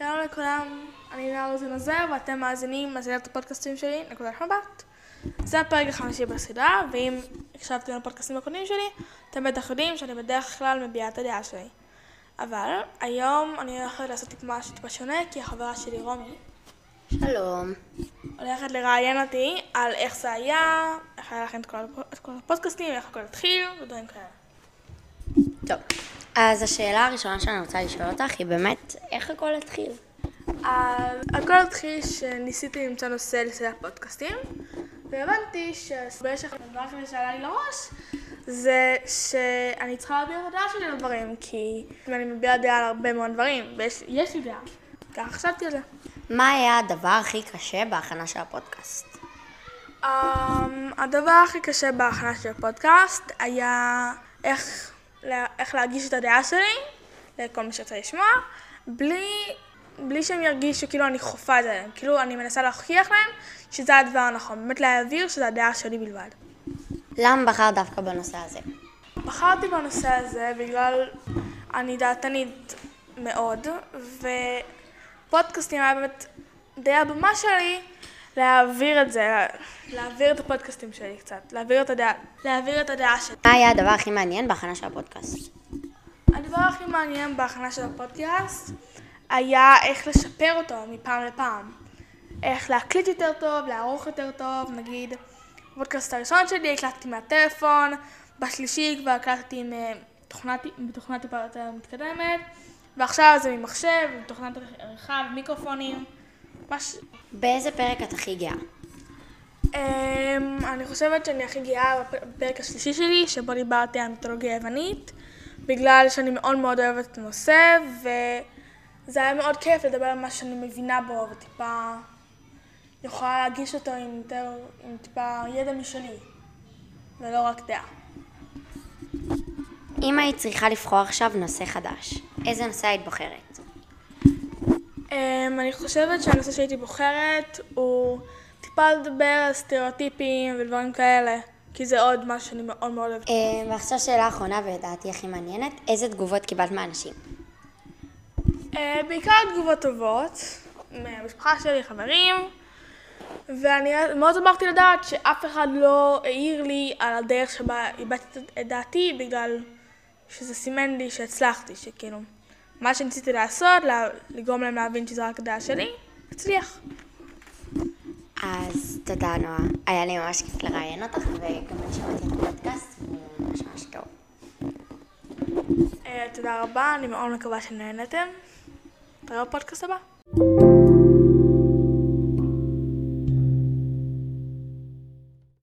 לכולם, אני נאור רוזן עוזר ואתם מאזינים מאזינת הפודקאסטים שלי, נקודת מבט. זה הפרק החמישי בסדרה, ואם הקשבתם לפודקאסטים הקודמים שלי, אתם בטח יודעים שאני בדרך כלל מביעה את הדעה שלי. אבל היום אני הולכת לעשות טיפה משהו טיפה שונה, כי החברה שלי רומי שלום. הולכת לראיין אותי על איך זה היה, איך היה לכם את כל, הפ- את כל הפודקאסטים, איך הכל התחיל ודברים כאלה. טוב, אז השאלה הראשונה שאני רוצה לשאול אותך היא באמת, איך הכל התחיל? אז הכל התחיל שניסיתי למצוא נושא לסדר פודקאסטים, והבנתי שבמשך הדבר הזה שעלה לי לראש, זה שאני צריכה להביע את הדעה שלי על דברים, כי אני מביעה דעה על הרבה מאוד דברים, ויש יש לי דעה. ככה חשבתי על זה. מה היה הדבר הכי קשה בהכנה של הפודקאסט? Um, הדבר הכי קשה בהכנה של הפודקאסט היה איך, איך להגיש את הדעה שלי לכל מי שרוצה לשמוע, בלי, בלי שהם ירגישו כאילו אני חופה את זה עליהם, כאילו אני מנסה להוכיח להם שזה הדבר הנכון, באמת להעביר שזה הדעה שלי בלבד. למה בחרת דווקא בנושא הזה? בחרתי בנושא הזה בגלל אני דעתנית מאוד, ופודקאסטים היה באמת די הבמה שלי להעביר את זה, להעביר את הפודקאסטים שלי קצת, להעביר את הדעה, להעביר את הדעה שלי. מה היה הדבר הכי מעניין בהכנה של הפודקאסט? הדבר הכי מעניין בהכנה של הפודקאסט היה איך לשפר אותו מפעם לפעם. איך להקליט יותר טוב, לערוך יותר טוב, נגיד, בפודקאסט הראשון שלי הקלטתי מהטלפון, בשלישי כבר הקלטתי עם אה, תוכנת, טיפה יותר מתקדמת, ועכשיו זה ממחשב, עם תוכנת עריכה ומיקרופונים. מש... באיזה פרק את הכי גאה? אמ, אני חושבת שאני הכי גאה בפ- בפרק השלישי שלי, שבו דיברתי על מיתולוגיה יוונית, בגלל שאני מאוד מאוד אוהבת את הנושא, וזה היה מאוד כיף לדבר על מה שאני מבינה בו, וטיפה יכולה להגיש אותו עם, יותר, עם טיפה ידע משלי, ולא רק דעה. אם היית צריכה לבחור עכשיו נושא חדש, איזה נושא היית בוחרת? אמ, אני חושבת שהנושא שהייתי בוחרת הוא טיפה לדבר על סטריאוטיפים ודברים כאלה, כי זה עוד משהו שאני מאוד מאוד אוהבת. אה, ועכשיו שאלה אחרונה ולדעתי הכי מעניינת, איזה תגובות קיבלת מאנשים? אה, בעיקר תגובות טובות, מהמשפחה שלי, חברים, ואני מאוד שמחתי לדעת שאף אחד לא העיר לי על הדרך שבה הבעתי את דעתי, בגלל שזה סימן לי שהצלחתי, שכאילו, מה שניסיתי לעשות, לגרום להם להבין שזה רק הדעה שלי, הצליח. אז תודה נועה, היה לי ממש כיף לראיין אותך וגם אני שמעתי את הפודקאסט, הוא ממש ממש טוב. אה, תודה רבה, אני מאוד מקווה שנהנתם. נתראה בפודקאסט הבא.